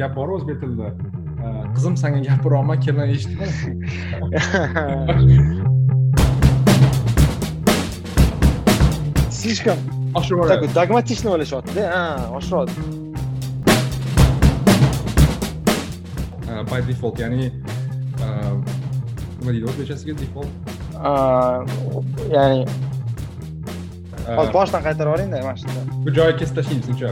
gap bor o'zbek tilida qizim sanga gapiryapman kelin eshitma слишком такой dogmatичный o'ylashyaptida? Ha oshiryapti by default ya'ni nima deydi o'zbekchasiga default. Ya'ni hozir boshdan qaytarib yuboringda mana shunda. bu joyi kesib tashlaymiz sizningcha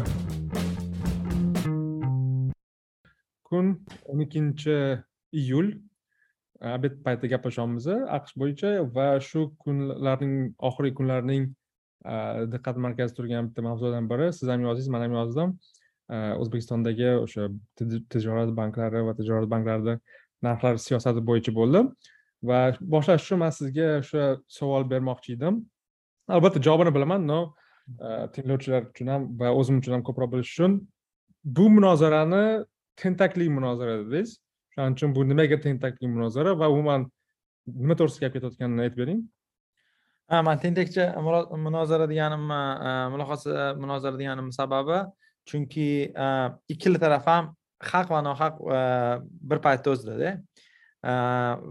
kun o'n ikkinchi iyul e, obed payti gaplashyapmiz aqsh bo'yicha va shu kunlarning oxirgi kunlarning e, diqqat markazida turgan bitta mavzudan biri. Siz ham yozdingiz man ham yozdim. E, O'zbekistondagi o'sha tijorat banklari va tijorat banklarida narxlar siyosati bo'yicha bo'ldi. Va boshlash uchun man sizga o'sha savol bermoqchi edim. Albatta javobini bilaman но tinglovchilar uchun ham va o'zim uchun ham ko'proq bilish uchun. Bu munozarani tentaklik munozara dedingiz shuning uchun bu nimaga tentaklik munozara va umuman nima to'g'risida gap ketayotganini aytib bering. Ha man tentakcha munozara deganimni e, mulohaza munozara deganimni sababi chunki e, ikkala taraf ham haq va nohaq e, bir paytda o'zidada.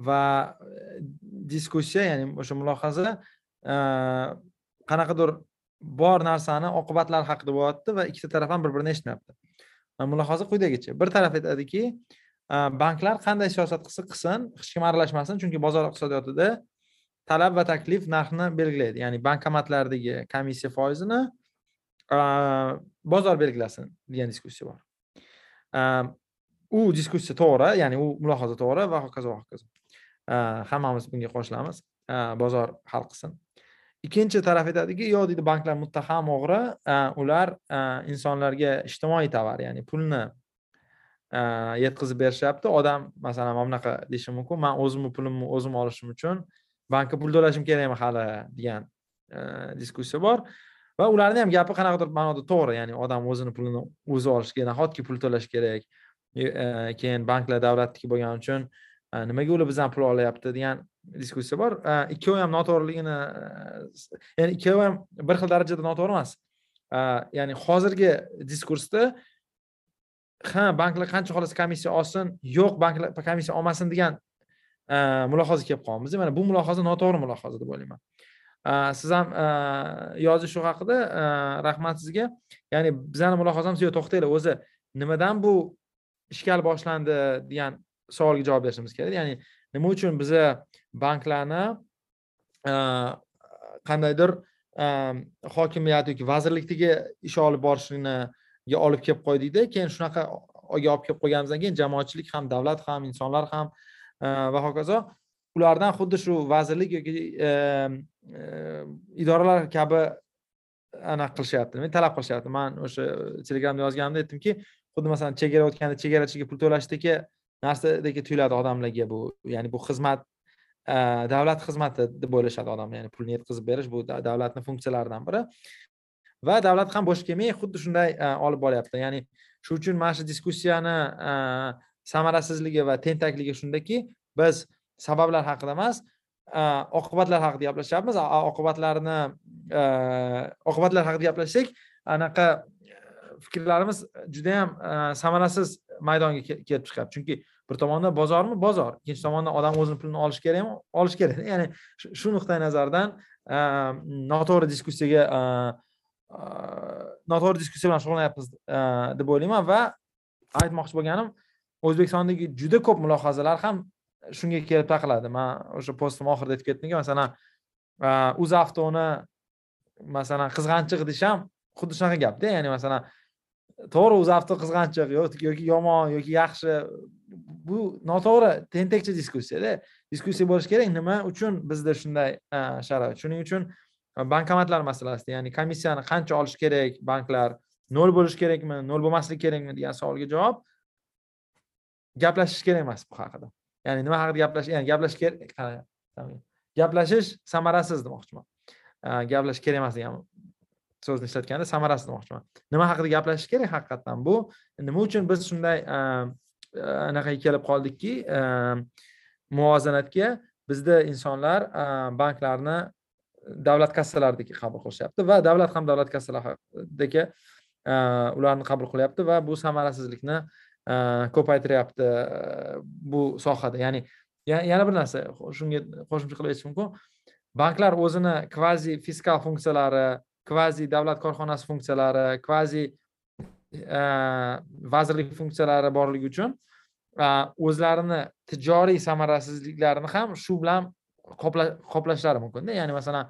Va diskussiya ya'ni o'sha mulohaza qanaqadir bor narsani oqibatlari haqida bo'lyapti va ikkita taraf ham bir birini eshitmayapti. Mulohaza quyidagicha. Bir taraf aytadiki banklar qanday siyosat qilsa qilsin hech kim aralashmasin chunki bozor iqtisodiyotida talab va taklif narxni belgilaydi. Ya'ni bankomatlardagi komissiya foizini bozor belgilasin degan diskussiya bor. U diskussiya to'g'ri ya'ni u mulohaza to'g'ri va hokazo va hokazo. Hammamiz bunga qo'shilamiz. Bozor hal qilsin. Ikkinchi taraf aytadiki yo'q deydi banklar muttaham o'g'ri ular insonlarga ijtimoiy tovar ya'ni pulni yetkazib berishyapti. Odam masalan mana bunaqa deyishi mumkin man o'zimni pulimni o'zim olishim uchun bankka pul to'lashim kerakmi hali? degan diskussiya bor. Va ularni ham gapi qanaqadir ma'noda to'g'ri ya'ni odam o'zini pulini o'zi olishi nahotki pul to'lash kerak e, keyin banklar davlatniki bo'lgani uchun nimaga ular bizdan pul olyapti degan diskussiya bor. Ikkovi ham noto'g'riligini e, ya'ni ikkovi ham bir xil darajada noto'g'ri emas. Ya'ni hozirgi diskursda ha banklar qancha xohlasa komissiya olsin yo'q banklar komissiya olmasin degan e, mulohaza kelib qolyapmiz mana bu mulohaza noto'g'ri mulohaza deb o'ylayman. Siz ham e, yozish shu haqida rahmat sizga. Ya'ni bizani mulohazamiz yo'q to'xtanglar o'zi nimadan bu ishkal boshlandi degan savolga javob berishimiz kerak. Ya'ni nima uchun biza banklarni e, qandaydir e, hokimiyat yoki vazirlikdagi ish olib borishiniga olib kelib qo'ydikda. Keyin shunaqa olib kelib qo'yganimizdan keyin jamoatchilik ham davlat ham insonlar ham e, va hokazo ulardan xuddi shu vazirlik yoki idoralar kabi anaqa qilishyapti nima talab qilishyapti. Man o'sha telegramda yozganimda aytdimki xuddi masalan chegara o'tganda chegarachiga pul to'lashdagi narsadagi tuyuladi odamlarga bu ya'ni bu xizmat davlat xizmati deb o'ylashadi odam ya'ni pulni yetkazib berish bu davlatni funksiyalaridan biri va davlat ham bo'sh kelmay xuddi shunday olib boryapti ya'ni shu uchun mana shu diskussiyani samarasizligi va tentakligi shundaki biz sabablar haqida emas oqibatlar haqida gaplashyapmiz oqibatlarni oqibatlar haqida gaplashsak anaqa fikrlarimiz judayam samarasiz maydonga kelib chiqyapti chunki bir tomondan bozormi? Bozor. Ikkinchi tomondan odam o'zini pulini olishi kerakmi olishi kerak. Ya'ni shu nuqtai nazardan e, noto'g'ri diskussiyaga e, e, noto'g'ri diskussiya bilan shug'ullanyapmiz deb o'ylayman va aytmoqchi bo'lganim o'zbekistondagi juda ko'p mulohazalar ham shunga kelib taqaladi. Man o'sha postim oxirida aytib ketdimki masalan uzavtoni masalan qizg'anchiq deyish ham xuddi shunaqa gapda. Ya'ni masalan to'g'ri uzavto qizg'anchiq yoki yomon yoki yaxshi bu noto'g'ri tentakcha diskussiyada diskussiya bo'lishi kerak. Nima uchun bizda shunday sharoit? Shuning uchun bankomatlar masalasida ya'ni komissiyani qancha olish kerak banklar nol bo'lishi kerakmi nol bo'lmasligi kerakmi degan savolga javob gaplashish kerak emas bu haqida. Ya'ni nima haqida gaplash ya'ni gaplash kerak gaplashish samarasiz demoqchiman. Gaplashish kerak emas degan so'zni ishlatganda samarasiz demoqchiman. Nima haqida gaplashish kerak haqiqatdan bu? Nima uchun biz shunday anaqaga kelib qoldikki muvozanatga bizda insonlar banklarni davlat kassalaridagi qabul qilishyapti va davlat ham davlat kassalaridagi ularni qabul qilyapti va bu samarasizlikni ko'paytiryapti bu sohada. Ya'ni yana bir narsa shunga qo'shimcha qilib aytish mumkin. Banklar o'zini kvazi fiskal funksiyalari kvazi davlat korxonasi funksiyalari kvazi Э, vazirlik funksiyalari borligi uchun o'zlarini tijoriy samarasizliklarini ham shu bilan qoplashlari mumkinda ya'ni masalan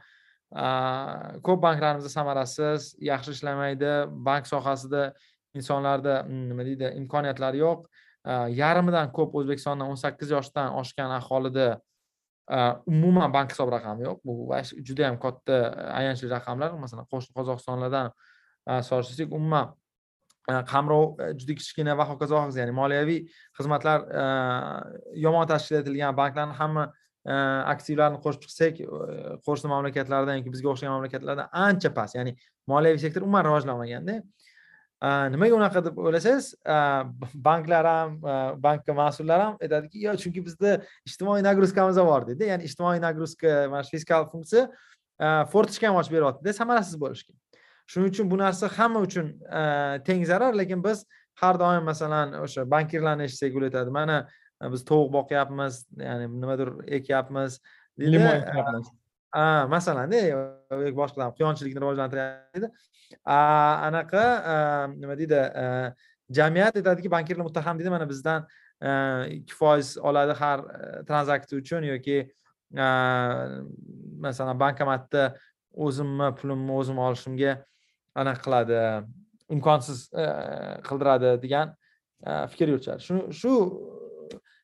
ko'p banklarimizda samarasiz yaxshi ishlamaydi bank sohasida insonlarda hmm, nima deydi imkoniyatlari yo'q. Yarmidan ko'p o'zbekistonda o'n sakkiz yoshdan oshgan aholida umuman bank hisob raqami yo'q. Bu juda yam katta ayanchli raqamlar. Masalan qo'shni qozog'istonlardan solishtirsak umuman Э, qamrov э, juda kichkina va hokazo hokazo ya'ni moliyaviy xizmatlar э, yomon tashkil etilgan banklarni hamma aktivlarni qo'shib chiqsak e, qo'shni mamlakatlardan yoki bizga o'xshagan mamlakatlardan ancha past. Ya'ni moliyaviy sektor umuman rivojlanmaganda e, nimaga unaqa deb o'ylasangiz e, banklar ham bankka mas'ullar ham aytadiki yo chunki bizda ijtimoiy nagruzkamiz bor deydi ya'ni ijtimoiy nagruzka mana shu fiskal funksiya fortichka ham ochib beryaptida samarasiz bo'lishga. Shuning uchun bu narsa hamma uchun teng zarar. Lekin biz har doim masalan o'sha bankirlarni eshitsak ular aytadi mana biz tovuq boqyapmiz ya'ni nimadir ekyapmiz limon ekyapmiz. Masalanda yoki boshqa quyonchilikni rivojlantiryapti anaqa nima deydi jamiyat aytadiki bankirlar muttaham deydi. Mana bizdan ikki foiz oladi har tranzaksiya uchun yoki masalan bankomatda o'zimni pulimni o'zim olishimga anaqa qiladi imkonsiz e, qildiradi degan e, fikr yuritishadi shu shu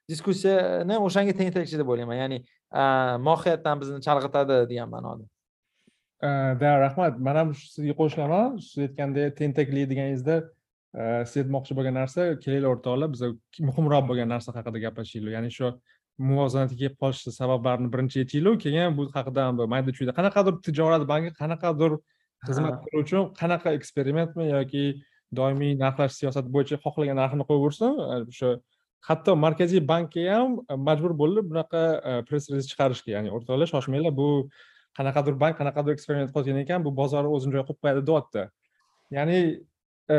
diskussiyani o'shanga tenglikchi deb o'ylayman. Ya'ni e, mohiyatdan bizni chalg'itadi degan ma'noda. Da rahmat. Man ham sizga qo'shilaman. Siz aytgandek tentaklik deganingizda siz aytmoqchi bo'lgan narsa kelinglar o'rtoqlar biza muhimroq bo'lgan narsa haqida gaplashaylik ya'ni shu muvozanatga kelib qolishni sabablarini birinchi aytaylik keyin bu haqida mayda chuyda qanaqadir tijorat banki qanaqadir xizmat beruvchi qanaqa eksperimentmi yoki doimiy narxlash siyosati bo'yicha xohlagan narxini qo'yaversin o'sha hatto markaziy bankka ham e, majbur bo'ldi bunaqa e, press reliz chiqarishga ya'ni o'rtoqlar shoshmanglar bu qanaqadir bank qanaqadir eksperiment qilayotgan ekan bu bozorni o'zini joyiga qo'yib qo'yadi deyapti. Ya'ni e,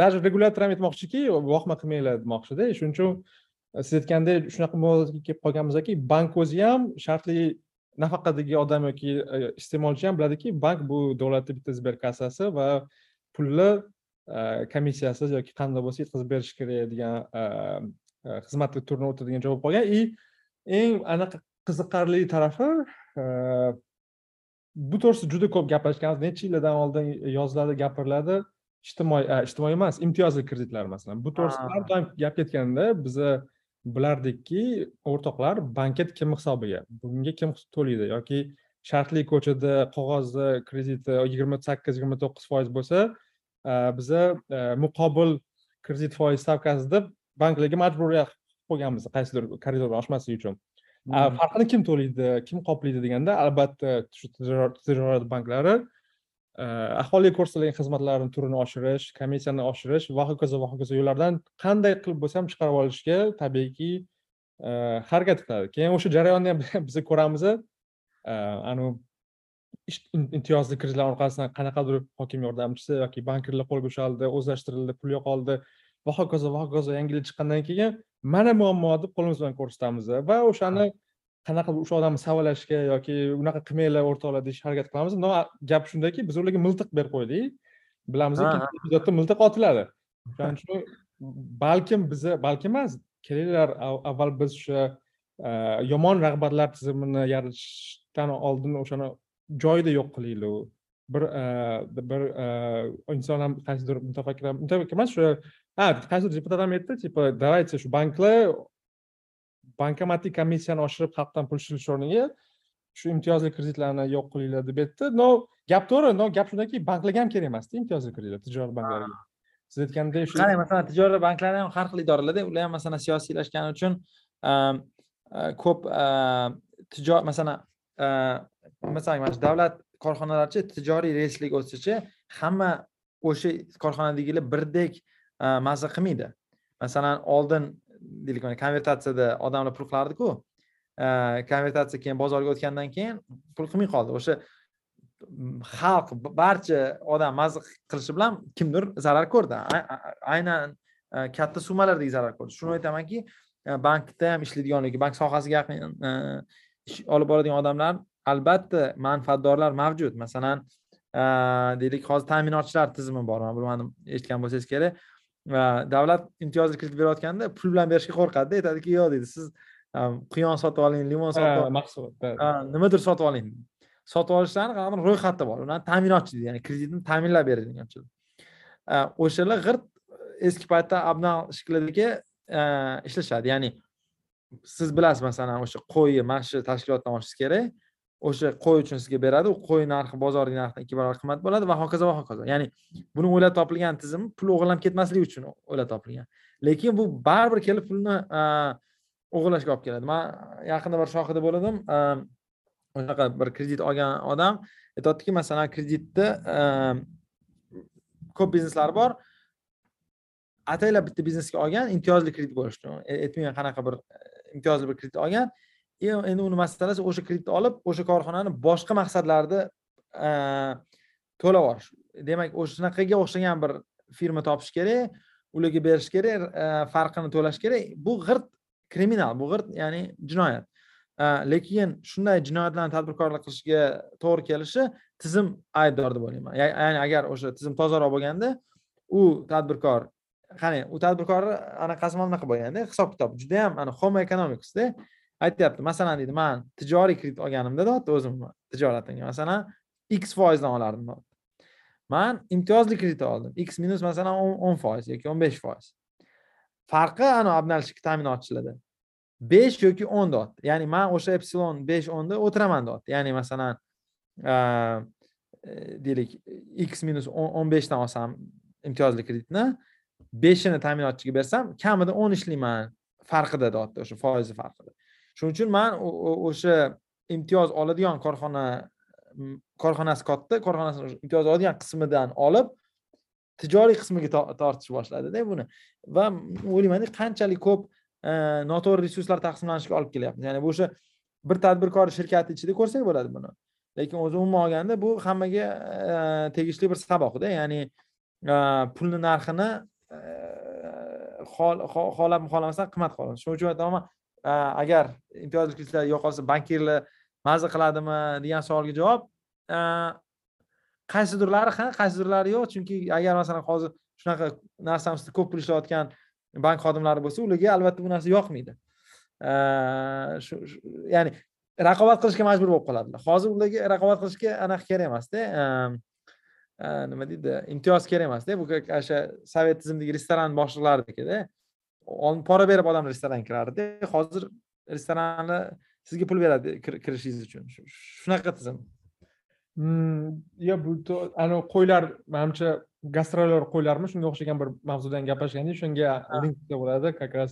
даже regulyator ham aytmoqchiki vohma qilmanglar demoqchida. Shuning uchun siz aytgandek shunaqa muvozanatga kelib qolganmizki bank o'zi ham shartli nafaqadagi odam yoki iste'molchi ham biladiki bank bu davlatni bitta sberkassasi va pulni komissiyasiz yoki qanday bo'lsa yetkazib berish kerak degan xizmatli turini o'tadigan javob olgan. И eng anaqa qiziqarli tarafi bu to'g'risida juda ko'p gaplashganmiz. Necha yillardan oldin yoziladi gapiriladi. Ijtimoiy ijtimoiy emas imtiyozli kreditlar masalan. Bu to'g'risida har doim gap ketganda biza bilardikki o'rtoqlar banket kim hisobiga? Bunga kim to'laydi? Yoki shartli ko'chada qog'ozda krediti yigirma sakkiz yigirma to'qqiz foiz bo'lsa biza muqobil kredit foiz stavkasi deb banklarga majburiyat qo'yganmiz qaysidir koridordan oshmaslik uchun. Hmm. farqini kim to'laydi kim qoplaydi deganda albatta shu tijorat banklari Э, aholiga ko'rsatilgan xizmatlarni turini oshirish komissiyani oshirish va hokazo va hokazo yo'llardan qanday qilib bo'lsa ham chiqarib olishga tabiiyki e, harakat qiladi. Keyin o'sha jarayonni ham biz ko'ramiz e, anavi imtiyozli kreditlar orqasidan qanaqadir hokim yordamchisi yoki bankirlar qo'lga ushaldi o'zlashtirildi pul yo'qoldi va hokazo va hokazo yangilik chiqqandan keyin mana muammo deb qo'limiz bilan ko'rsatamiz va o'shani qanaqa o'sha odamni savolashga yoki unaqa qilmanglar o'rtoqlar deyishga harakat qilamiz. Gap shundaki biz ularga miltiq berib qo'ydik. Bilamiz epizodda miltiq otiladi. O'shaning uchun balkim biza balki emas kelinglar avval biz o'sha yomon rag'batlar tizimini yaratishdan oldin o'shani joyida yo'q qilaylik bir bir inson ham qaysidir mutafakkir mutafakkir emas o'sha ha qaysidir deputat ham aytdi типа давайте shu banklar bankomatik komissiyani oshirib xalqdan pul shilish o'rniga shu imtiyozli kreditlarni yo'q qilinglar deb aytdi но gap to'g'ri но gap shundaki banklarga ham kerak emasda imtiyozli kreditlar tijorat banklariga. Siz aytgandek shu qarang masalan tijorat banklari ham har xil idoralarda ular ham masalan siyosiylashgani uchun ko'p tijorat masalan masalan mana shu davlat korxonalarchi tijoriy reyslik o'tsachi hamma o'sha korxonadagilar birdek mazza qilmaydi. Masalan oldin deylik konvertatsiyada odamlar pul qilardiku e, konvertatsiya keyin bozorga o'tgandan keyin pul qilmay qoldi. O'sha xalq barcha odam mazza qilishi bilan kimdir zarar ko'rdi. Aynan e, katta summalardagi zarar ko'rdi. Shuni aytamanki e, bankda ham ishlaydiganligi bank sohasiga yaqin ish olib boradigan odamlar albatta manfaatdorlar mavjud. Masalan deylik hozir ta'minotchilar tizimi bor. Man bilmadim eshitgan bo'lsangiz kerak. Davlat imtiyozli kredit berayotganda pul bilan berishga qo'rqadida aytadiki yo'q deydi siz quyon sotib oling limon sotib oling mahsulot nimadir sotib oling sotib olishlarni ro'yxati bor ularni ta'minotchi deydi ya'ni kreditni ta'minlab beradiganchilar o'shalar g'irt eski paytda abnal shaklidagi ishlashadi ya'ni siz bilasiz masalan o'sha qo'yni mana shu tashkilotdan olishingiz kerak o'sha qo'y uchun sizga beradi. U qo'y narxi bozordagi narxdan ikki barobar qimmat bo'ladi va hokazo va hokazo. Ya'ni buni o'ylab topilgan tizim pul o'g'irlanib ketmasligi uchun o'ylab topilgan. Lekin bu baribir kelib pulni o'g'irlashga olib keladi. Man yaqinda bir shohida bo'ldim unaqa bir kredit olgan odam aytyaptiki masalan kreditni ko'p bizneslar bor. Ataylab bitta biznesga olgan imtiyozli kredit bo'lishi. E, aytmayman qanaqa bir imtiyozli bir kredit olgan. Endi uni masalasi o'sha kreditni olib o'sha korxonani boshqa maqsadlarda e, to'lab yuborish demak o'sha shunaqaga o'xshagan bir firma topish kerak ularga berish kerak e, farqini to'lash kerak. Bu g'irt kriminal bu g'irt ya'ni jinoyat. E, lekin shunday jinoyatlarni tadbirkorlik qilishga to'g'ri kelishi tizim aybdor deb o'ylayman. Ya'ni agar o'sha tizim tozaroq bo'lganda u tadbirkor qani u tadbirkorni anaqasi mana bunaqa bo'lganda hisob kitob judayam ana homo economicsda aytyapti. Masalan deydi man tijoriy kredit olganimda deyapti o'zim tijoratimga. Masalan x foizdan olardim man imtiyozli kredit oldim. X minus masalan o'n foiz yoki o'n besh foiz. Farqi ana обналичка ta'minotchilarda besh yoki o'n deyapti ya'ni man o'sha epsilon besh o'nda o'tiraman deyapti ya'ni masalan e, deylik x minus o'n beshdan olsam imtiyozli kreditni beshini ta'minotchiga bersam kamida o'n ishlayman farqida deyapti o'sha foizi farqida. Shuning uchun man o'sha imtiyoz oladigan korxona korxonasi katta korxonasi imtiyoz oladigan qismidan olib tijoriy qismiga tortish boshladida buni. Va o'ylaymanki qanchalik ko'p e, noto'g'ri resurslar taqsimlanishiga olib kelyapti ya'ni bu o'sha bir tadbirkor shirkati ichida ko'rsak bo'ladi buni. Lekin o'zi umuman olganda bu hammaga e, tegishli bir saboqda ya'ni e, pulni narxini xohlab xohlamasdan qimmat qoladi. Shuning uchun aytaman agar imtiyozli kreditlar yo'qolsa bankirlar maza qiladimi? degan savolga javob qaysidirlari ha qaysidirlari yo'q chunki agar masalan hozir shunaqa narsamizda ko'p pul ishlayotgan bank xodimlari bo'lsa ularga albatta bu narsa yoqmaydi. Shu ya'ni raqobat qilishga majbur bo'lib qoladilar. Hozir ularga raqobat qilishga anaqa kerak emasda nima deydi imtiyoz kerak emasda. Bu o'sha sovet tizimidagi restoran boshliqlaridagida pora berib odamlar restoranga kirardida hozir restoranlar sizga pul beradi kirishingiz uchun. Shunaqa tizim. Yo bu anavi qo'ylar manimcha gastrolyor qo'ylarmi? Shunga o'xshagan bir mavzudan gaplashganda shunga bo'ladi. Как раз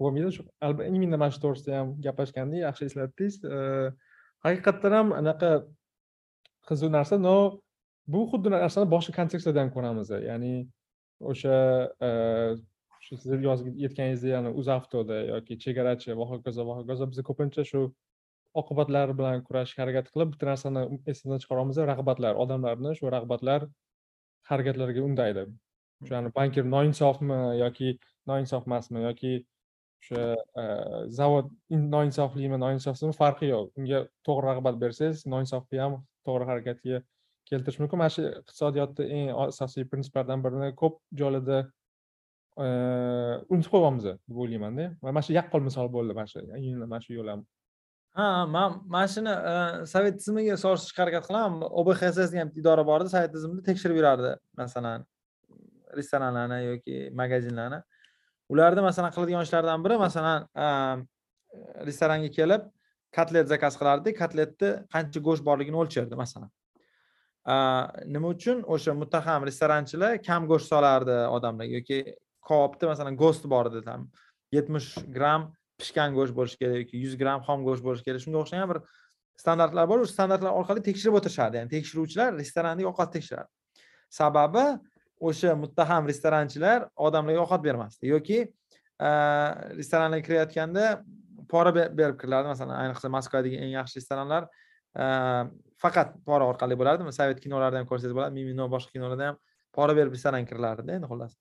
bo'lmaydi. Shu именно mana shu to'g'risida ham gaplashganda yaxshi eslatdingiz. Haqiqatdan ham anaqa qiziq narsa но bu xuddi narsani boshqa kontekstlardan ko'ramiz ya'ni o'sha shu siz yozib aytganingizdek ya'ni uzavtoda yoki chegarachi va hokazo va hokazo biz ko'pincha shu oqibatlar bilan kurashishga harakat qilib bitta narsani esdan chiqaramiz rag'batlar odamlarni shu rag'batlar harakatlarga undaydi o'sha bankir noinsofmi yoki noinsof emasmi yoki o'sha e, zavod noinsoflimi noinsofsizmi farqi yo'q unga to'g'ri rag'bat bersangiz noinsofni ham to'g'ri harakatga keltirish mumkin mana shu iqtisodiyotni eng asosiy prinsiplardan birini ko'p joylarda unutib qo'yganmiz deb o'ylaymanda. Va mana shu yaqqol misol bo'ldi mana shu mana shu yo'l ham ha man mana shuni sovet tizimiga solishtirishga harakat qilaman. Obxss degan bitta idora bor edi sovet tizimida tekshirib yurardi masalan restoranlarni yoki magazinlarni. Ularni masalan qiladigan ishlaridan biri masalan restoranga kelib kotlet zakaz qilardik kotletni qancha go'sht borligini o'lchardi masalan. Nima uchun? O'sha muttaham restoranchilar kam go'sht solardi odamlarga yoki koopda masalan go'st bor edi там yetmish gramm pishgan go'sht bo'lishi kerak yoki yuz gramm xom go'sht bo'lishi kerak. Shunga o'xshagan bir standartlar bor o'sha standartlar orqali tekshirib o'tirishadi. Ya'ni tekshiruvchilar restorandagi ovqat tekshiradi. Sababi o'sha muttaham restoranchilar odamlarga ovqat bermasdi yoki e, restoranlarga kirayotganda pora berib kirilardi masalan ayniqsa moskvadagi eng yaxshi restoranlar e, faqat pora orqali bo'lardi sovet kinolarida ham ko'rsangiz bo'ladi mimino boshqa kinolarda ham pora berib restoranga kirilardida endi xullas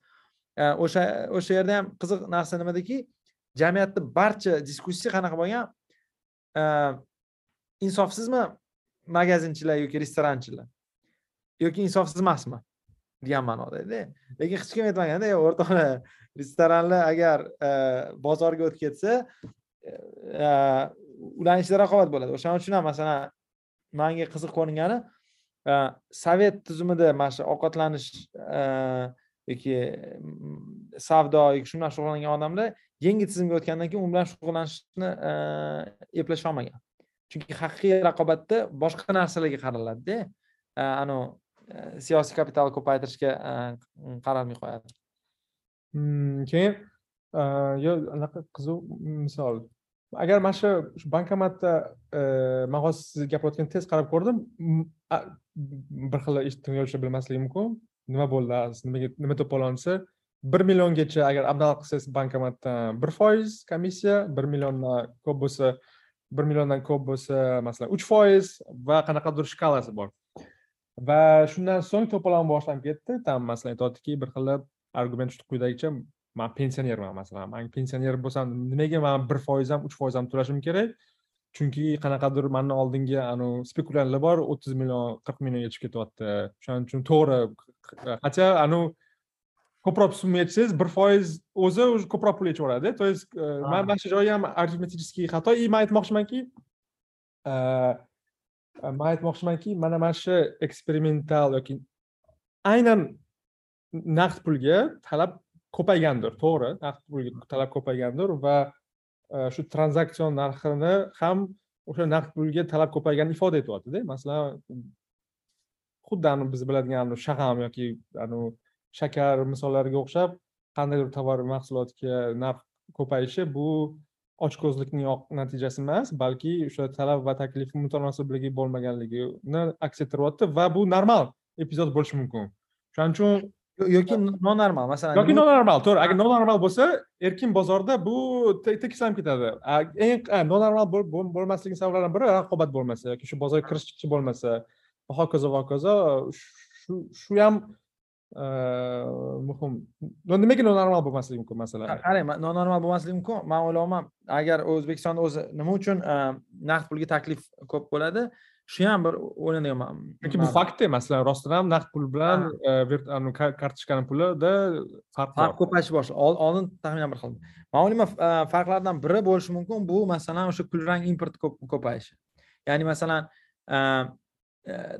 o'sha o'sha yerda ham qiziq narsa nimadaki jamiyatda barcha diskussiya qanaqa bo'lgan? Insofsizmi magazinchilar yoki restoranchilar? Yoki insofsiz emasmi degan ma'nodada lekin hech kim aytmaganda o'rtoqlar restoranlar agar e, bozorga o'tib ketsa e, e, ularni ichida raqobat bo'ladi. O'shaning uchun ham masalan manga qiziq ko'ringani sovet tuzumida mana shu ovqatlanish yoki mm, savdo yoki shu bilan shug'ullangan odamlar yangi tizimga o'tgandan keyin u bilan shug'ullanishni eplasholmagan chunki haqiqiy raqobatda boshqa narsalarga qaraladida anavi siyosiy kapitalni ko'paytirishga qaralmay qo'yadi hmm, keyin yo anaqa qiziq misol. Agar mana shu bankomatda man hozir siz gapirayotganda tez qarab ko'rdim bir xil tinglovchilar bilmasligi mumkin. Nima bo'ldi nimaga nima to'polonchisi bir milliongacha agar abdal qilsangiz bankomatdan bir foiz komissiya bir milliondan ko'p bo'lsa bir milliondan ko'p bo'lsa masalan uch foiz va qanaqadir shkalasi bor? Va shundan so'ng to'polon boshlanib ketdi. Там masalan aytyaptiki bir xil argument quyidagicha man pensionerman masalan man pensioner bo'lsam nimaga man bir foiz ham uch foiz ham to'lashim kerak? Chunki qanaqadir mandan oldingi anavi spekulyantlar bor o'ttiz million qirq millionga chiqib ketyapti. O'shaning uchun to'g'ri хотя anavi ko'proq summa yechsangiz bir foiz o'zi уже ko'proq pul yechib yuboradi то есть man mana shu joyi ham arифметический xato и man aytmoqchimanki man aytmoqchimanki mana mana shu eksperimental yoki aynan naqd pulga talab ko'paygandir to'g'ri naqd pulga talab ko'paygandir va shu tranzaksion narxini ham o'sha naqd pulga talab ko'payganini ifoda etyaptida masalan xuddi biz biladigan shag'am yoki shakar misollariga o'xshab qandaydir tovar mahsulotga narx ko'payishi bu ochko'zlikning natijasi emas balki o'sha talab va taklif mutanosibligi bo'lmaganligini aks ettiryapti va bu normal epizod bo'lishi mumkin. Shuning uchun yoki nonormal masalan yoki nonormal to'g'ri agar nonormal bo'lsa erkin bozorda bu tekislanib ketadi. Eng nonormal bo'lmasligini sabablardan biri raqobat bo'lmasa yoki shu bozorga kirish chiqish bo'lmasa va hokazo va hokazo shu shu ham muhim. Nimaga nonormal bo'lmasligi mumkin masalan. Qarang nonormal bo'lmasligi mumkin man o'ylayapman agar o'zbekistonda o'zi nima uchun naqd pulga taklif ko'p bo'ladi? Shu ham bir o'ylanayapman chunki bu fakt masalan rostdan ham naqd pul bilan e, kartochkani pulida farq bor. Farq ko'payishi boshladi oldin taxminan bir xil. Man o'ylayman farqlardan biri bo'lishi mumkin bu masalan o'sha kulrang import ko'payishi. Ya'ni masalan Э,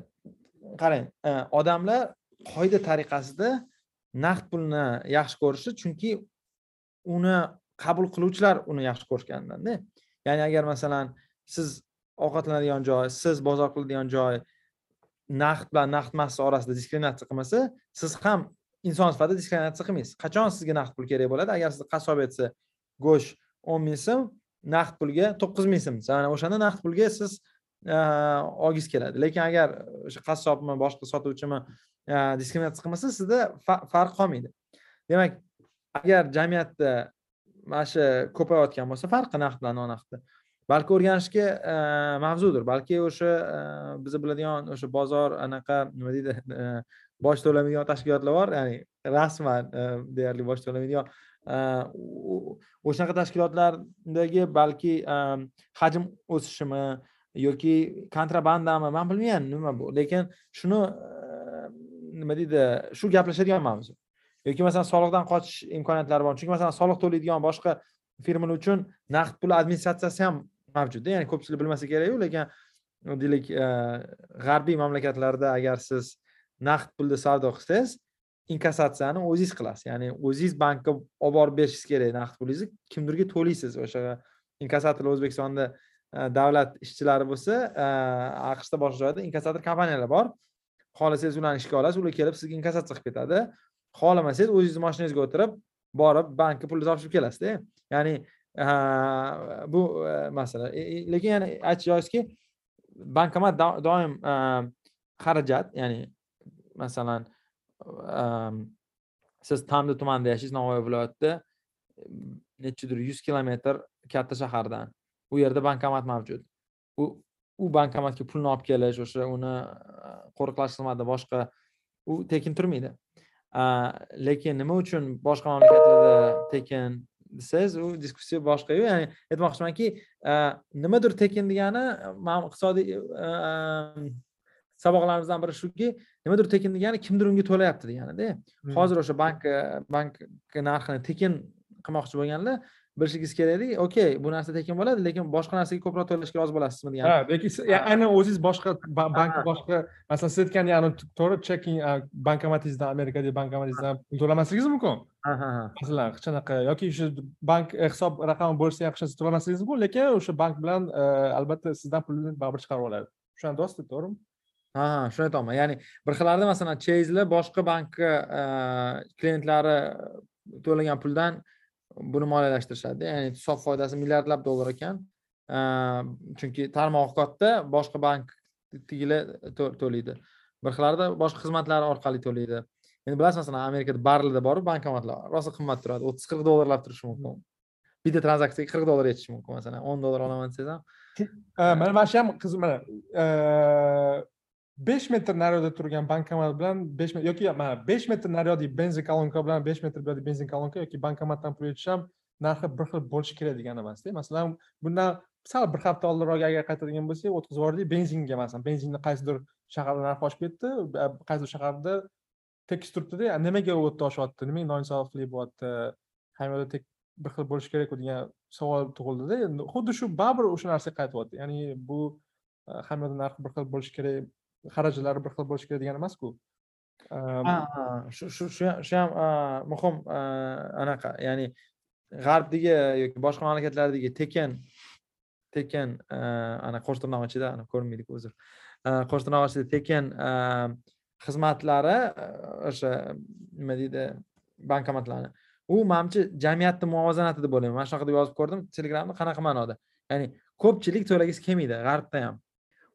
qarang э, odamlar qoida tariqasida naqd pulni yaxshi ko'rishi chunki uni qabul qiluvchilar uni yaxshi ko'rishgandanda. Ya'ni agar masalan siz ovqatlanadigan joy siz bozor qiladigan joy naqd bilan naqd emas orasida diskriminatsiya qilmasa siz ham inson sifatida diskriminatsiya qilmaysiz. Qachon sizga naqd pul kerak bo'ladi? Agar sizni qassob aytsa go'sht o'n ming so'm naqd pulga to'qqiz ming so'm. Ana o'shanda naqd pulga siz Э, olgingiz keladi. Lekin agar o'sha qassobmi boshqa sotuvchimi э, diskriminatsiya qilmasa sizda farq qolmaydi. Demak agar jamiyatda mana shu ko'payayotgan bo'lsa farqi naqd bilan nonaqdni balki o'rganishga э, mavzudir. Balki o'sha biz biladigan o'sha bozor anaqa nima deydi boj to'lamaydigan tashkilotlar bor. Ya'ni rasman deyarli boj to'lamaydigan o'shanaqa tashkilotlardagi balki hajm o'sishimi yoki kontrabandami man bilmayman nima bu. Lekin shuni nima deydi shu gaplashadigan mavzu. Yoki masalan soliqdan qochish imkoniyatlari bor. Chunki masalan soliq to'laydigan boshqa firmalar uchun naqd pul administratsiyasi ham mavjudda ya'ni ko'pchilik bilmasa kerakku lekin deylik g'arbiy mamlakatlarda agar siz naqd pulda savdo qilsangiz inkassatsiyani o'zingiz qilasiz. Ya'ni o'zingiz bankka olib borib berishingiz kerak naqd pulingizni. Kimdirga to'laysiz o'sha inkassatorlar o'zbekistonda Э, davlat ishchilari bo'lsa e, aqshda boshqa joyda inkassator kompaniyalar bor. Xohlasangiz ularni ishga olasiz ular kelib sizga inkassatsiya qilib ketadi. Xohlamasangiz o'zingizni mashinangizga o'tirib borib bankka pulni topshirib kelasizda e. ya'ni e, bu masala. Lekin yana aytish joizki bankomat doim xarajat ya'ni masalan siz tamda tumanida yashaysiz navoiy viloyatida nechidir yuz kilometr katta shahardan u yerda bankomat mavjud. U u bankomatga pulni olib kelish o'sha uni qo'riqlash xizmati boshqa u tekin turmaydi. Lekin nima uchun boshqa mamlakatlarda tekin desangiz u diskussiya boshqayu ya'ni aytmoqchimanki nimadir tekin degani man iqtisodiy saboqlarimizdan biri shuki nimadir tekin degani kimdir unga to'layapti deganida. Hmm. hozir o'sha bank bank narxini tekin qilmoqchi bo'lganlar bilishingiz kerakki okey bu narsa tekin bo'ladi lekin boshqa narsaga ko'proq to'lashga rozi bo'lasizmi degan ha lekin aynan o'zingiz boshqa bank boshqa masalan siz aytgan ya'ni to'g'ri checking bankomatingizdan amerikadagi bankomatingizdan pul to'lamasligingiz mumkin. Masalan hech qanaqa yoki shu bank hisob raqami bo'lsa ham hech narsa to'lamasligingiz mumkin lekin o'sha bank bilan e, albatta sizdan pulni baribir chiqarib oladi. Tushunadi to'g'rimi? Ha shuni aytyapman ya'ni bir xillarda masalan cheyzlar boshqa bankka e, klientlari to'lagan puldan buni moliyalashtirishadi. Ya'ni hisob foydasi milliardlab dollar ekan. Chunki tarmog'i katta boshqa bankdagilar to'laydi. Bir xillarda boshqa xizmatlar orqali to'laydi. Endi bilasiz masalan amerikada barlida borib bankomatlar rosa qimmat turadi. o'ttiz qirq dollarlab turishi mumkin. Bitta tranzaksiyaga qirq dollar yetishi mumkin masalan. o'n dollar olaman desangiz ham e, mana mana shu ham qiziq mana e, besh metr naryoqda turgan bankomat bilan besh yoki mana besh metr naryodagi benzin kolonka bilan besh metr buyoqda benzin kolonka yoki bankomatdan pul yutish ham narxi bir xil bo'lishi kerak degani emasda. Masalan bundan sal bir hafta oldinroq agar qaytadigan bo'lsak o'tkazib yubordik benzinga masalan. Benzinni qaysidir shaharda narxi oshib ketdi qaysidir shaharda tekis turibdida nimaga u yerda oshyapti nimaga noinsoflik bo'lyapti hamma bir xil bo'lishi kerakku degan savol tug'ildida. Xuddi shu baribir o'sha narsaga qaytyapti ya'ni bu hamma yerda narx bir xil bo'lishi kerak xarajatlari bir xil bo'lishi kerak degani emasku. Shu shu shu ham muhim anaqa ya'ni g'arbdagi yoki boshqa mamlakatlardagi tekin tekin ana qo'sh tirnoq ichida ko'rinmaydiku uzr. Qo'sh tirnoq ichida tekin xizmatlari o'sha nima deydi bankomatlarni. U manimcha jamiyatni muvozanati deb o'ylayman mana shunaqa deb yozib ko'rdim telegramda qanaqa ma'noda? Ya'ni ko'pchilik to'lagisi kelmaydi g'arbda ham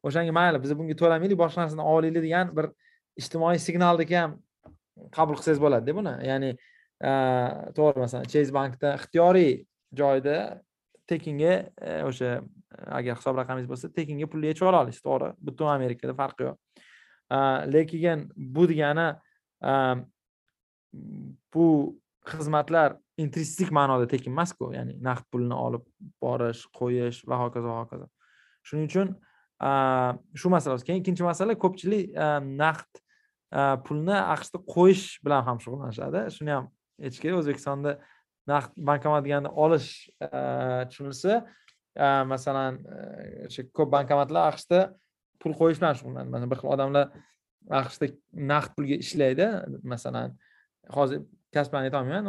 o'shanga mayli biz bunga to'lamaylik boshqa narsani olaylik degan bir ijtimoiy signaldek ham qabul qilsangiz bo'ladida buni. Ya'ni to'g'ri masalan chase bankda ixtiyoriy joyda tekinga e, o'sha agar hisob raqamingiz bo'lsa tekinga pulni yechib ola olasiz to'g'ri? Butun amerikada farqi yo'q. Lekin bu degani bu xizmatlar intristik ma'noda tekin emasku. Ya'ni naqd pulni olib borish qo'yish va hokazo va hokazo. Shuning uchun shu masala keyin ikkinchi masala ko'pchilik e, naqd e, pulni aqshda qo'yish bilan ham shug'ullanishadi. Shuni ham aytish kerak. O'zbekistonda naqd bankomat deganda olish e, tushunilsa masalan o'sha ko'p bankomatlar aqshda pul qo'yish bilan shug'ullanadi. Masalan bir xil odamlar aqshda naqd pulga ishlaydi. Masalan hozir kasb bilan aytolmayman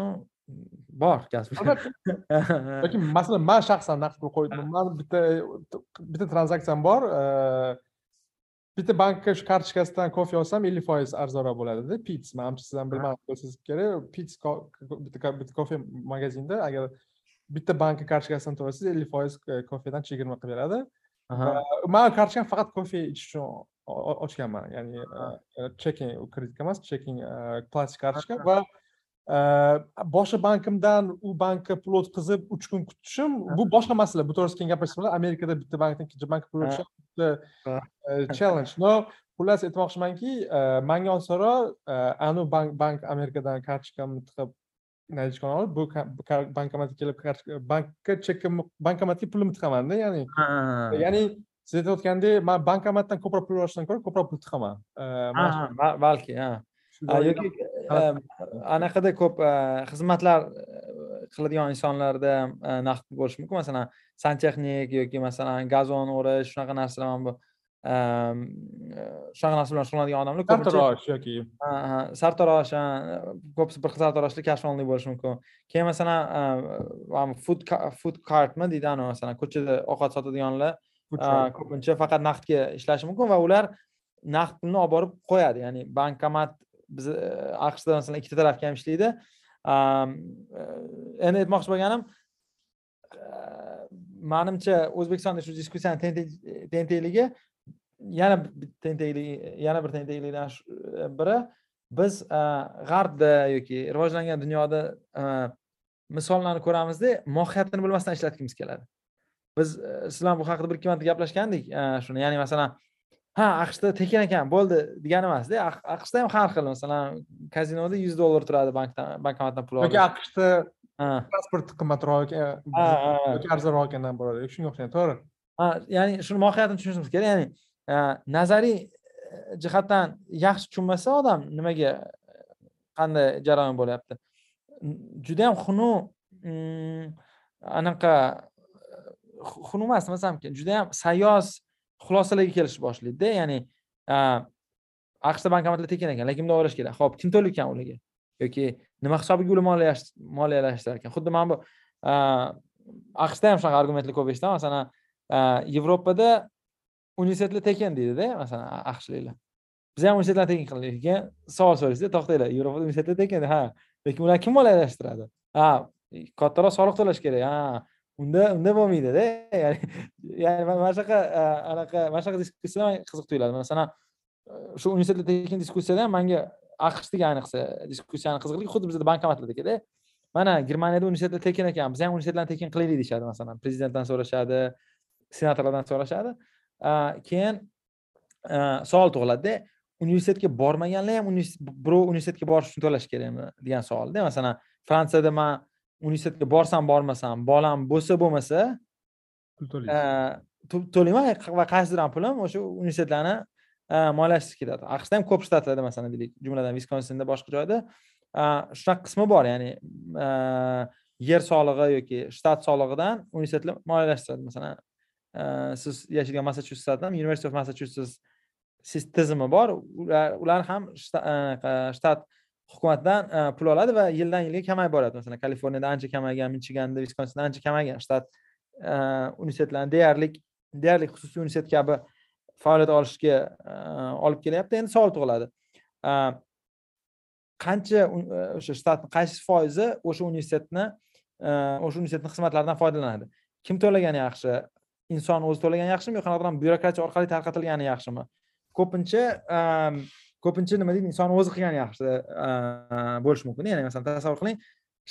bor yoki masalan man shaxsan naqd pul qo'ydim man bitta bitta tranzaksiyam bor bitta bankka shu kartochkasidan kofe olsam ellik foiz arzonroq bo'ladida pits manimcha siz ham bilmadim bo'lsangiz kerak pits bitta kofe magazinda agar bitta bankka kartochkasidan to'lasangiz ellik foiz e, kofedan chegirma qilib beradi. Man kartochkani faqat kofe ichish uchun ochganman ya'ni checking kreditka emas checking plastik kartochka va boshqa bankimdan u bankka pul o'tkazib uch kun kutishim bu boshqa masala bu to'g'risida keyin bo'ladi amerikada bitta bankdan ikkinchi bankka pul bitta challenge. No xullas aytmoqchimanki manga olsaroq anu bank bank amerikadan kartochkamni tiqib наличкani olib bu bankomatga kelib bankka chekka bankomatga pulimni tiqamanda ya'ni ya'ni siz aytayotgandek man bankomatdan ko'proq pul olishdan ko'ra ko'proq pul tiqaman. Balki ha yoki anaqada ko'p xizmatlar qiladigan insonlarda naqd bo'lishi mumkin. Masalan santexnik yoki masalan gazon o'rash shunaqa narsalar mana bu shunaqa narsa bilan shug'ullanadigan odamlar sartarosh yoki sartarosh ko'pisi bir xil sartaroshlar kashfonli bo'lishi mumkin. Keyin masalan food food cartmi deydi anavi masalan ko'chada ovqat sotadiganlar ko'pincha faqat naqdga ishlashi mumkin va ular naqd pulni olib borib qo'yadi. Ya'ni bankomat biz e, aqshda masalan ikkita tarafga ham ishlaydi e, endi aytmoqchi bo'lganim e, manimcha o'zbekistonda shu diskussiyani tentekligi yana tentaklik yana bir tentaklikdan biri biz g'arbda yoki rivojlangan dunyoda misollarni ko'ramizda mohiyatini bilmasdan ishlatgimiz keladi. Biz sizlar bilan bu haqida bir ikki marta gaplashgandik shuni. Ya'ni masalan ha aqshda tekin ekan bo'ldi degani emasda. Aqshda ham har xil masalan kazinoda yuz dollar turadi bankdan bankomatdan pul yoki aqshda transport qimmatroq e, yoki arzonroq ekandan bo'ladi. Shunga o'xshagan to'g'ri. Ha ya'ni shuni mohiyatini tushunishimiz kerak. Ya'ni e, nazariy e, jihatdan yaxshi tushunmasa odam nimaga qanday jarayon bo'lyapti? Judayam xunuk mm, anaqa xunuk emas demasam judayam sayoz xulosalarga kelishni boshlaydida ya'ni aqshda bankomatlar tekin ekan lekin bunday o'ylash kerak. Ho'p kim to'layotgan ularga? Yoki nima hisobiga ular moliyalashtirar ekan? Xuddi mana bu aqshda ham shunaqa argumentlar ko'p eshitaman masalan yevropada universitetlar tekin deydida masalan aqshliklar. Biz ham universitetlar tekin qildik keyin savol so'raysizda to'xtanglar. Yevropada universitetlar tekin ha lekin ularni kim moliyalashtiradi? Ha kattaroq soliq to'lash kerak ha. Unda unda bo'lmaydida ya'ni ya'ni mana shunaqa anaqa mana shunaqa diskussiyalar qiziq tuyuladi masalan shu universitetda tekin diskussiyada ham manga aqshdagi ayniqsa diskussiyani qiziqligi xuddi bizda bankomatlardagida mana germaniyada universitetlar tekin ekan biz ham universitetlarni tekin qilaylik deyishadi masalan prezidentdan so'rashadi senatorlardan so'rashadi keyin savol tug'iladida universitetga bormaganlar ham birov universitetga borish uchun to'lash kerakmi degan savolda masalan fransiyada man universitetga borsam bormasam bolam bo'lsa bo'lmasa pul to'laysiz to'layman va qaysidir pulim? O'sha universitetlarni moliyalashtirishga ketadi aqshda ham ko'p shtatlarda masalan deylik jumladan viskonsinda boshqa joyda shunaqa qismi bor ya'ni yer solig'i yoki shtat solig'idan universitetlar moliyalashtiradi masalan siz yashaydigan massachusetsdan university of massachusets tizimi bor. Ular ham shtat hukumatdan e, pul oladi va yildan yilga kamayib boradi. Masalan kaliforniyada ancha kamaygan michiganda viskonsinda ancha kamaygan shtat e, universitetlarni deyarli deyarli xususiy universitet kabi faoliyat olishga e, olib kelyapti. Endi savol tug'iladi. Qancha o'sha shtatni qaysi foizi o'sha universitetni o'sha universitetni xizmatlaridan foydalanadi? Kim to'lagani yaxshi? Inson o'zi to'lagani yaxshimi yo qanaqadir byurokratiya orqali tarqatilgani yaxshimi? Ko'pincha ko'pincha nima deydi inson o'zi qilgani yaxshi e, bo'lishi mumkin. Ya'ni masalan tasavvur qiling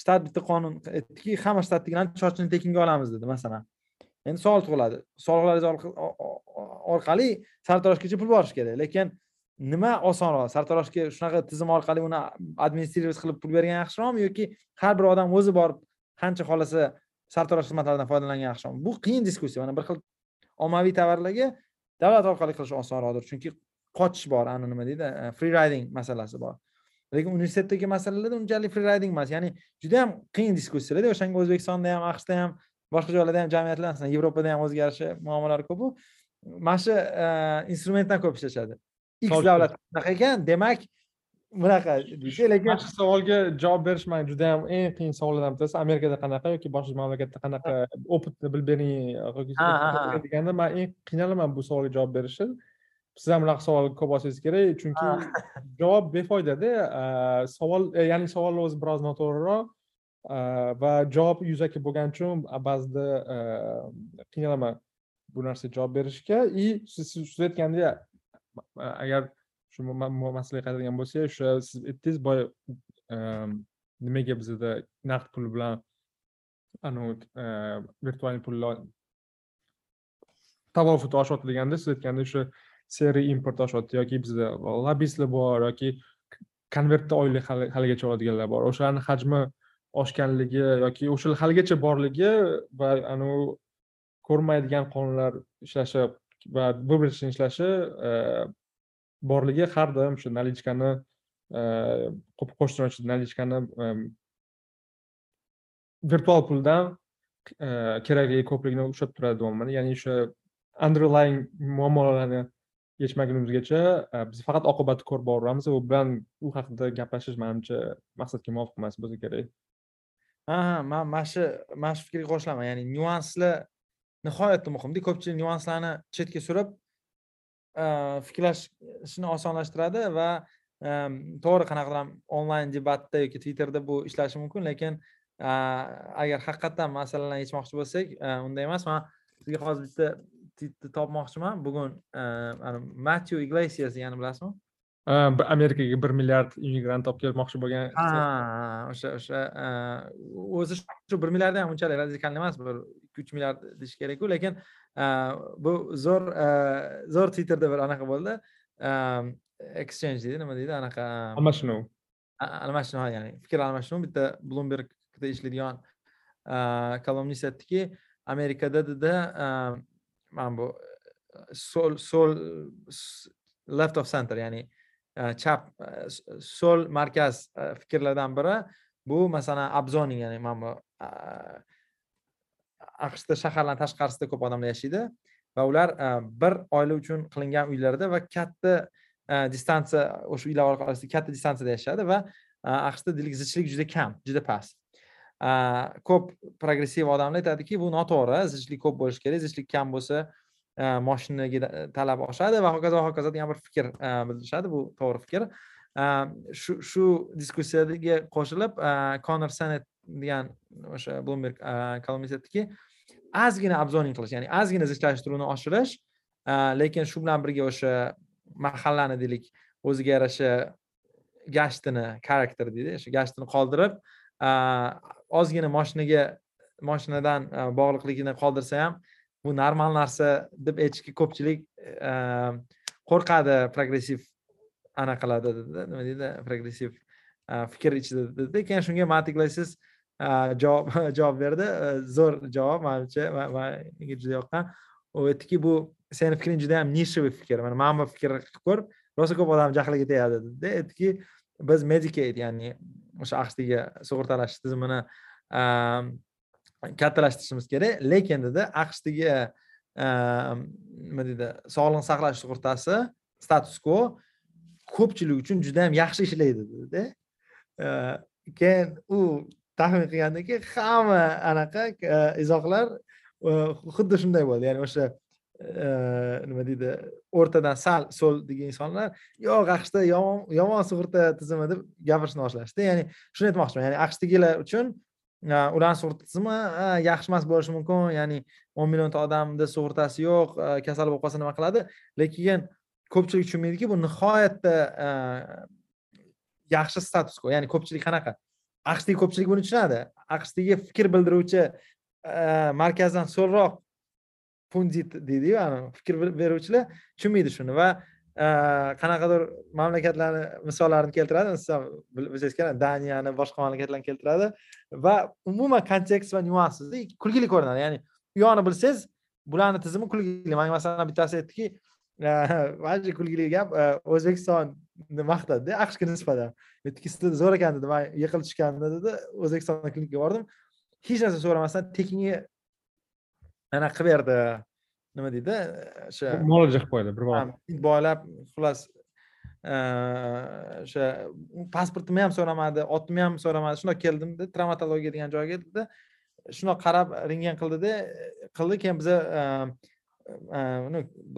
shtat bitta qonun aytdiki hamma shtatdagilarni sochini tekinga olamiz dedi masalan. Endi savol tug'iladi. Soliqlar orqali sartaroshgacha pul borishi kerak. Lekin nima osonroq? Sartaroshga shunaqa tizim orqali uni administrировать qilib pul bergan yaxshiroqmi yoki har bir odam o'zi borib qancha xohlasa sartarosh xizmatlaridan foydalangan yaxshiroqmi? Bu qiyin diskussiya. Mana bir xil ommaviy tovarlarga davlat orqali qilish osonroqdir. Chunki qochish bor ani nima deydi e, free riding masalasi bor. Lekin universitetdagi masalalarda unchalik free riding emas. Ya'ni juda yam qiyin diskussiyalarda o'shanga o'zbekistonda ham aqshda ham boshqa joylarda ham jamiyatlar masalan yevropada ham o'ziga yarasha muammolar ko'pu mana shu e, instrumentdan ko'p ishlashadi. X davlat shunaqa ekan demak bunaqa deydi. Lekin mana shu savolga javob berish man juda yam eng qiyin savollardan bittasi amerikada qanaqa yoki boshqa mamlakatda qanaqa opitni bilib bering deganda man eng qiynalaman bu savolga javob berishni siz ham bunaqa savol ko'p olsangiz kerak chunki javob befoydada savol e, ya'ni savolni o'zi biroz noto'g'riroq va javob yuzaki bo'lgani uchun ba'zida qiynalaman bu narsaga javob berishga. И siz siz aytgandek agar shu masalaga qaytadigan bo'lsak o'sha siz aytdingiz boya nimaga bizada naqd pul bilan anavi virtual pullar tavofuti oshyapti deganda siz aytgandek o'sha seri import oshyapti yoki bizda lobbistlar bor yoki konvertda oylik haligacha oladiganlar bor. O'shalarni hajmi oshganligi yoki o'sha haligacha borligi va anavi ko'rmaydigan qonunlar ishlashi va bir birini ishlashi borligi har doim shu nalichkani e, qo'shib nalichkani e, virtual puldan e, kerakligi ko'pligini ushlab turadi deyapman ya'ni o'sha underlying muammolarni yechmagunimizgacha e, biz faqat oqibatni ko'rib boraveramiz u bilan u haqida gaplashish manimcha maqsadga muvofiq emas bo'lsa kerak ha ha man mana shu mana shu fikrga qo'shilaman ya'ni nyuanslar nihoyatda muhimda ko'pchilik nyuanslarni chetga surib e, fikrlashni osonlashtiradi va e, to'g'ri qanaqadir ham onlayn debatda yoki twitterda bu ishlashi mumkin lekin agar haqiqatdan masalalarni yechmoqchi bo'lsak unday emas. Man sizga hozir bitta topmoqchiman. Bugun matyu iglesias degani bilasizmi? Amerikaga bir milliard immigrant olib kelmoqchi bo'lgan ha o'sha o'sha o'zi shu bir milliard ham unchalik radikalniy emas bir ikki uch milliard deyish kerakku. Lekin bu zo'r zo'r twitterda bir anaqa bo'ldi. Exchange deydi nima deydi anaqa almashinuv. Almashinuv ya'ni fikr almashinuv. Bitta bloombergda ishlaydigan kolumnist aytdiki amerikada dedi mana bu eh, so'l so'l eh, left of center ya'ni eh, chap so'l markaz fikrlardan biri. Bu masalan abzoning ya'ni mana bu aqshda shaharlarni tashqarisida ko'p odamlar yashaydi. Va ular bir oila uchun qilingan uylarda va katta distansiya o'sha uylar orasida katta distansiyada yashashadi va aqshda zichlik juda kam juda past. Ko'p progressiv odamlar aytadiki bu noto'g'ri zichlik ko'p bo'lishi kerak zichlik kam bo'lsa e, moshinaga talab oshadi va hokazo va hokazo degan bir fikr e, bildirishadi bu to'g'ri fikr. E, shu shu diskussiyaga qo'shilib konor sanet degan o'sha bloomberg kolumnist aytdiki ozgina обзорing qilish ya'ni ozgina zichlashtiruvni oshirish lekin shu bilan birga o'sha mahallani deylik o'ziga yarasha gashtini xarakter deydi o'sha gashtini qoldirib ozgina moshinaga moshinadan bog'liqligini qoldirsa ham bu normal narsa deb aytishga ko'pchilik e, qo'rqadi progressiv anaqa qiladi dedi nima deydi progressiv fikr ichida dedi keyin shunga matiklaysiz javob javob berdi. E, zo'r javob manimcha menga juda yoqqan u aytdiki bu seni fikring juda yam nisheviy fikr mana mana bu fikr qilib ko'r rosa ko'p odam jahliga tegadi dedi aytdiki biz medicate ya'ni o'sha aqshdagi sug'urtalash tizimini ehm, kattalashtirishimiz kerak. Lekin dedi aqshdagi ehm, nima deydi sog'liqni saqlash sug'urtasi status quo ko'pchilik uchun juda yam yaxshi ishlaydi dedida. Ehm, keyin u taxmin qilgandan keyin hamma anaqa izohlar xuddi shunday bo'ldi. Ya'ni o'sha nima deydi o'rtadan sal so'l degan insonlar yo'q aqshda yomon yomon sug'urta tizimi deb gapirishni boshlashdi. Ya'ni shuni aytmoqchiman ya'ni aqshdagilar uchun ularni sug'urta tizimi yaxshi emas bo'lishi mumkin. Ya'ni o'n millionta odamni sug'urtasi yo'q kasal bo'lib qolsa nima qiladi? Lekin ko'pchilik tushunmaydiki bu nihoyatda yaxshi status quo. Ya'ni ko'pchilik qanaqa? Aqshdagi ko'pchilik buni tushunadi. Aqshdagi fikr bildiruvchi markazdan so'lroq pundit deydiyu fikr beruvchilar tushunmaydi shuni va qanaqadir mamlakatlarni misollarini keltiradi. Siz ham bilsangiz kerak daniyani boshqa mamlakatlarni keltiradi va umuman kontekst va nyuanssizda kulgili ko'rinadi. Ya'ni u yoqni bilsangiz bularni tizimi kulgili. Manga masalan bittasi aytdiki mana kulgili gap o'zbekistonni maqtadida aqshga nisbatan. Aytdiki siz zo'r ekan dedi man yiqilib tushganimda dedi o'zbekistonda klinikaga bordim. Hech narsa so'ramasdan tekinga anaqa qilib berdi nima deydi o'sha muolaja qilib qo'ydi bir boylab xullas o'sha pasportimni ham so'ramadi otimni ham so'ramadi shundoq keldimda travmatologiya degan joyga dedi shundoq qarab rentgen qildida qildi keyin biza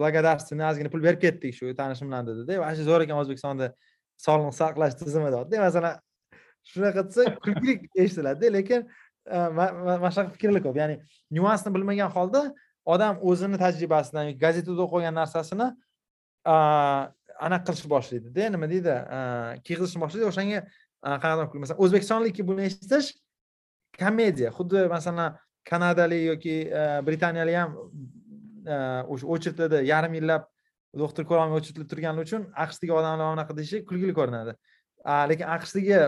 благодарственный ozgina pul berib ketdik shu tanishim bilan dedida shu zo'r ekan o'zbekistonda sog'liqni saqlash tizimi deyapti masalan shunaqa desa kulgili eshitiladida lekin mana shunaqa fikrlar ko'p. Ya'ni nyuansni bilmagan holda odam o'zini tajribasidan yoki gazetada o'qigan narsasini anaqa qilishni boshlaydida. Nima deydi? Kiyg'izishni boshlaydi. O'shanga qanaqa masalan o'zbekistonlik buni eshitish komediya. Xuddi masalan kanadalik yoki e, britaniyalik ham e, o'sha очередьlarda yarim yillab doktor ko'rolmay очередьda turgani uchun aqshdagi odamlar anaqa deyishi kulgili ko'rinadi. Lekin aqshdagi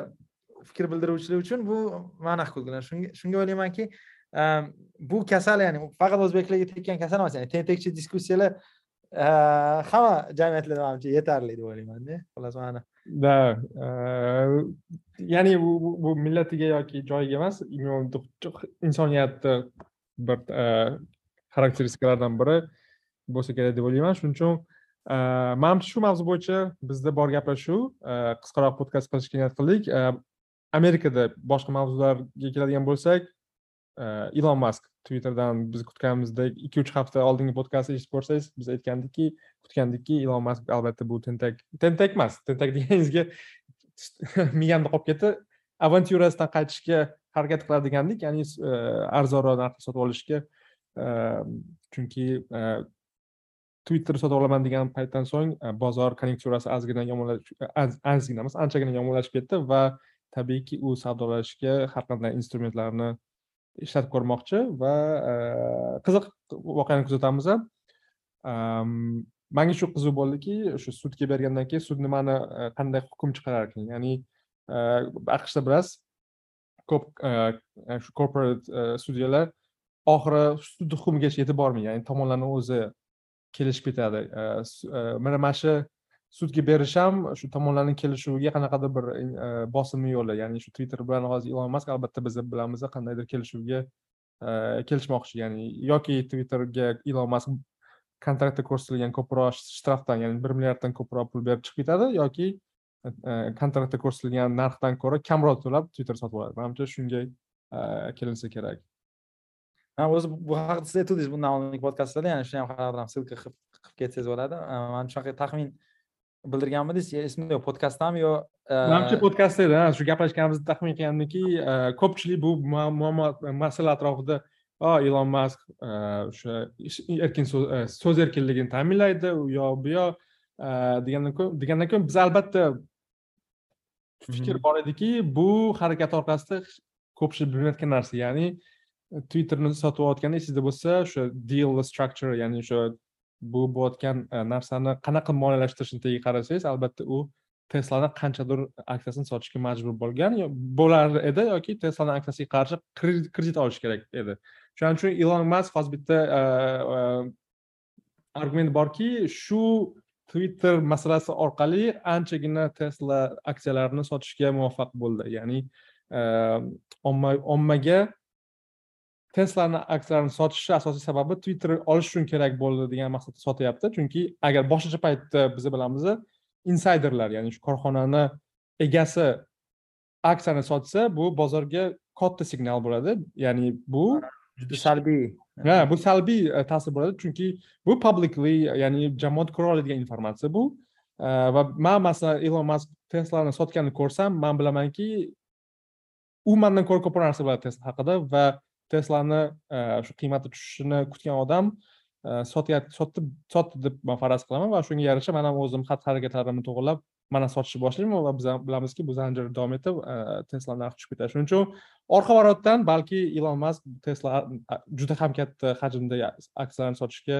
fikr bildiruvchilar uchun bu ma'na kulgili shunga o'ylaymanki ehm, bu kasal ya'ni faqat o'zbeklarga tekkan kasal emas ya'ni tentakchi diskussiyalar ehm, hamma jamiyatlarda manimcha yetarli deb o'ylaymanda. Xullas mana. Да ehm, ya'ni bu millatiga yoki joyiga emas insoniyatni bir xarakteristikalaridan biri bo'lsa kerak deb o'ylayman. Shuning uchun manimcha shu mavzu bo'yicha bizda bor gaplar shu. Qisqaroq podkast qilishga niyat qildik. Amerikada boshqa mavzularga keladigan bo'lsak e, ilon mask twitterdan biz kutganimizdek ikki uch hafta oldingi podkastni eshitib ko'rsangiz biz aytgandikki kutgandikki ilon mask albatta bu tentak tentak emas tentak deganingizga miyamda qolib ketdi. Avantyurasidan qaytishga harakat qiladi degandik ya'ni e, arzonroq narxda sotib olishga e, chunki twitter sotib olaman degan paytdan so'ng bozor konjunkturasi ozgina yomonlashib ozgina emas anchagina yomonlashib ketdi va tabiiyki u savdolashishga har qanday instrumentlarni ishlatib ko'rmoqchi va eh, qiziq voqeani kuzatamiz ham manga shu qiziq bo'ldiki o'sha sudga bergandan keyin sud nimani eh, qanday hukm chiqarar ekan? Ya'ni eh, aqshda bilasiz ko'p shu corporate sudyalar oxiri sud hukmigacha yetib bormaydi ya'ni tomonlarni o'zi kelishib ketadi. Mana mana shu sudga berish ham shu tomonlarning kelishuviga qanaqadir bir e, bosimli yo'li. Ya'ni shu twitter bilan hozir ilon mask albatta biz bilamiz qandaydir kelishuvga e, kelishmoqchi. Ya'ni yoki twitterga ilon mask kontraktda ko'rsatilgan ko'proq shtrafdan ya'ni bir milliarddan ko'proq pul berib chiqib ketadi yoki e, kontraktda ko'rsatilgan narxdan ko'ra kamroq to'lab twitter sotib oladi. Manimcha shunga kelinsa kerak. O'zi bu haqida siz aytgandingiz bundan oldingi podkastlarda ya'ni shuni ham qarab ссылка qilib ketsangiz bo'ladi. Man shunaqa taxmin bildirganmidingiz? Esimda yo'q podkastdami yo manimcha podkastda edi shu gaplashganimizda taxmin qilgandimki ko'pchilik bu muammo masala atrofida ilon mask o'sha erkin so'z erkinligini ta'minlaydi u yoq bu yoq degandan ko'ra degandan keyin biz albatta fikr bor ediki bu harakat orqasida ko'pchilik bilmayotgan narsa. Ya'ni twitterni sotib olayotganda esingizda bo'lsa o'sha deal structure ya'ni o'sha bu bo'layotgan e, narsani qanaqa moliyalashtirishni tagiga qarasangiz albatta u teslani qanchadir aksiyasini sotishga majbur bo'lgan bo'lar edi yoki teslani aksiyasiga qarshi kredit olish kerak edi. Shuning uchun ilon mask hozir bitta e, e, argument borki shu twitter masalasi orqali anchagina tesla aksiyalarini sotishga muvaffaq bo'ldi. Ya'ni ommaga teslani aksiyalarini sotishi asosiy sababi twitter olish uchun kerak bo'ldi degan maqsadda sotyapti. Chunki agar boshqacha paytda biz bilamiz insayderlar ya'ni shu korxonani egasi aksiyani sotsa bu bozorga katta signal bo'ladi. Ya'ni bu juda salbiy. Ha bu salbiy e, ta'sir bo'ladi. Chunki bu publicly ya'ni jamoat ko'ra oladigan informatsiya bu. E, va man masalan ilon mask teslani sotganini ko'rsam man bilamanki u mandan ko'ra ko'proq narsa biladi tesla haqida va teslani e, shu qiymati tushishini kutgan odam e, sotyapti sotdi sotdi deb man faraz qilaman va shunga yarasha man ham o'zim xatti harakatlarimni to'g'irlab mana sotishni boshlayman va biz ham bilamizki bu zanjir davom etib e, tesla narxi tushib ketadi. Shuning uchun orqa varotdan balki ilon mask tesla juda ham katta hajmda aksiyalarni sotishga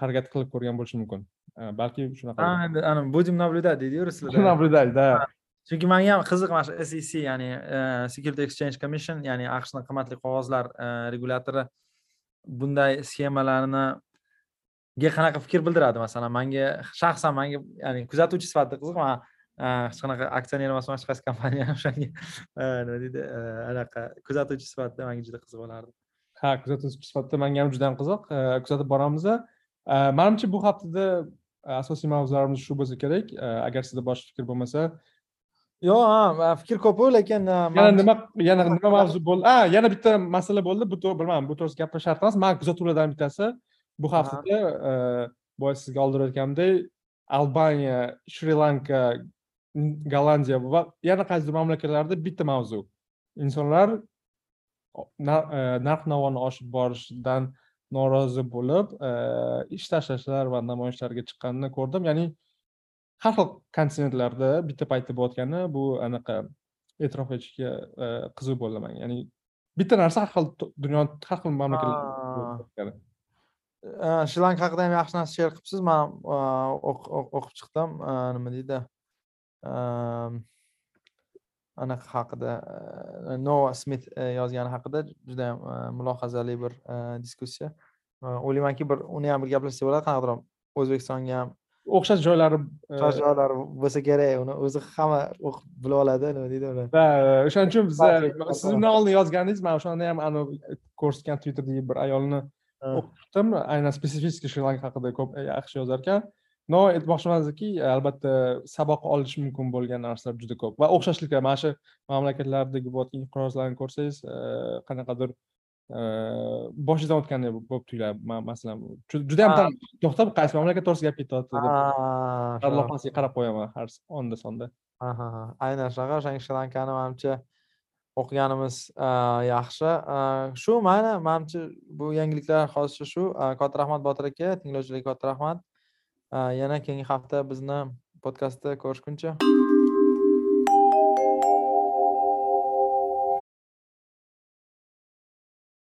harakat qilib ko'rgan bo'lishi mumkin. Balki shunaqa. Будем наблюдать deydiyu ruslarda наблюдать да chunki manga ham qiziq mana shu sec ya'ni e, security exchange commission ya'ni aqshni qimmatli qog'ozlar regulyatori regulatori bunday sxemalarni ga qanaqa fikr bildiradi? Masalan manga shaxsan manga ya'ni kuzatuvchi sifatida qiziq man hech qanaqa aksioner emasman hech qaysi kompaniya o'shanga e, nima deydi e, anaqa kuzatuvchi sifatida manga juda qiziq bo'lardi. Ha kuzatuvchi sifatida manga ham juda ham qiziq. Kuzatib boramiz manimcha bu haftada asosiy mavzularimiz shu bo'lsa kerak. Agar sizda boshqa fikr bo'lmasa yo'q fikr ko'pu lekin yana nima yana nima mavzu bo'ldi a yana bitta masala bo'ldi bu bilmadim bu to'g'risida gapirish shart emas. Man kuzatuvlardan bittasi. Bu haftada boya sizga oldin aytganimdek albaniya shri lanka gollandiya va yana qaysidir mamlakatlarda bitta mavzu. Insonlar narx navoni oshib borishidan norozi bo'lib ish tashlashlar va namoyishlarga chiqqanini ko'rdim. Ya'ni har xil kontinentlarda bitta paytda bo'layotgani bu anaqa e'tirof etishga e, qiziq bo'ldi manga. Ya'ni bitta narsa har xil dunyo har xil mamlakatlarda shri lanka haqida ham yaxshi narsa she'r qilibsiz. Man o'qib chiqdim. Nima deydi? Anaqa haqida noa smit e, yozgani haqida juda yam mulohazali bir e, diskussiya. O'ylaymanki bir uni ham bir gaplashsak bo'ladi qanaqadir o'zbekistonga ham o'xshash joylari o'xshash e, joylari bo'lsa kerak uni o'zi hamma o'qib bila oladi nima deydi uni? Va o'shaning uchun biz siz undan oldin yozgandingiz man o'shanda ham anavi ko'rsatgan twitterda bir ayolni o'qib aynan spesifически shri lanka haqida ko'p e, yaxshi yozar ekan но aytmoqchi emasdiki albatta saboq olish mumkin bo'lgan narsalar juda ko'p. Va o'xshashliklar mana shu mamlakatlardagi bo'layotgan inqirozlarni ko'rsangiz e, qanaqadir boshidan o'tgandek bo'lib tuyuladi masalan juda yam to'xtab qaysi mamlakat to'g'risida gap ketyapti deb sarlavhasiga qarab qo'yaman har onda sonda. Aynan shunaqa o'shanga shri lankani manimcha o'qiganimiz yaxshi. Shu mayli manimcha bu yangiliklar hozircha shu katta rahmat botir aka tinglovchilarga katta rahmat. Yana keyingi hafta bizni podkastda ko'rishguncha